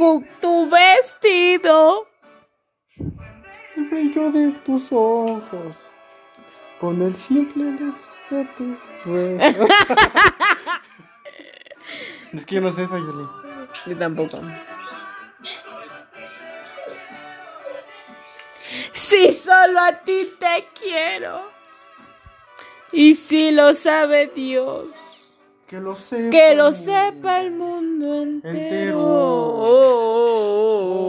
con tu vestido. El brillo de tus ojos. Con el simple luz de tu es que yo no sé esa, Yoli. Yo tampoco. Si solo a ti te quiero. Y si lo sabe Dios. Que lo sepa. Que lo sepa el mundo entero.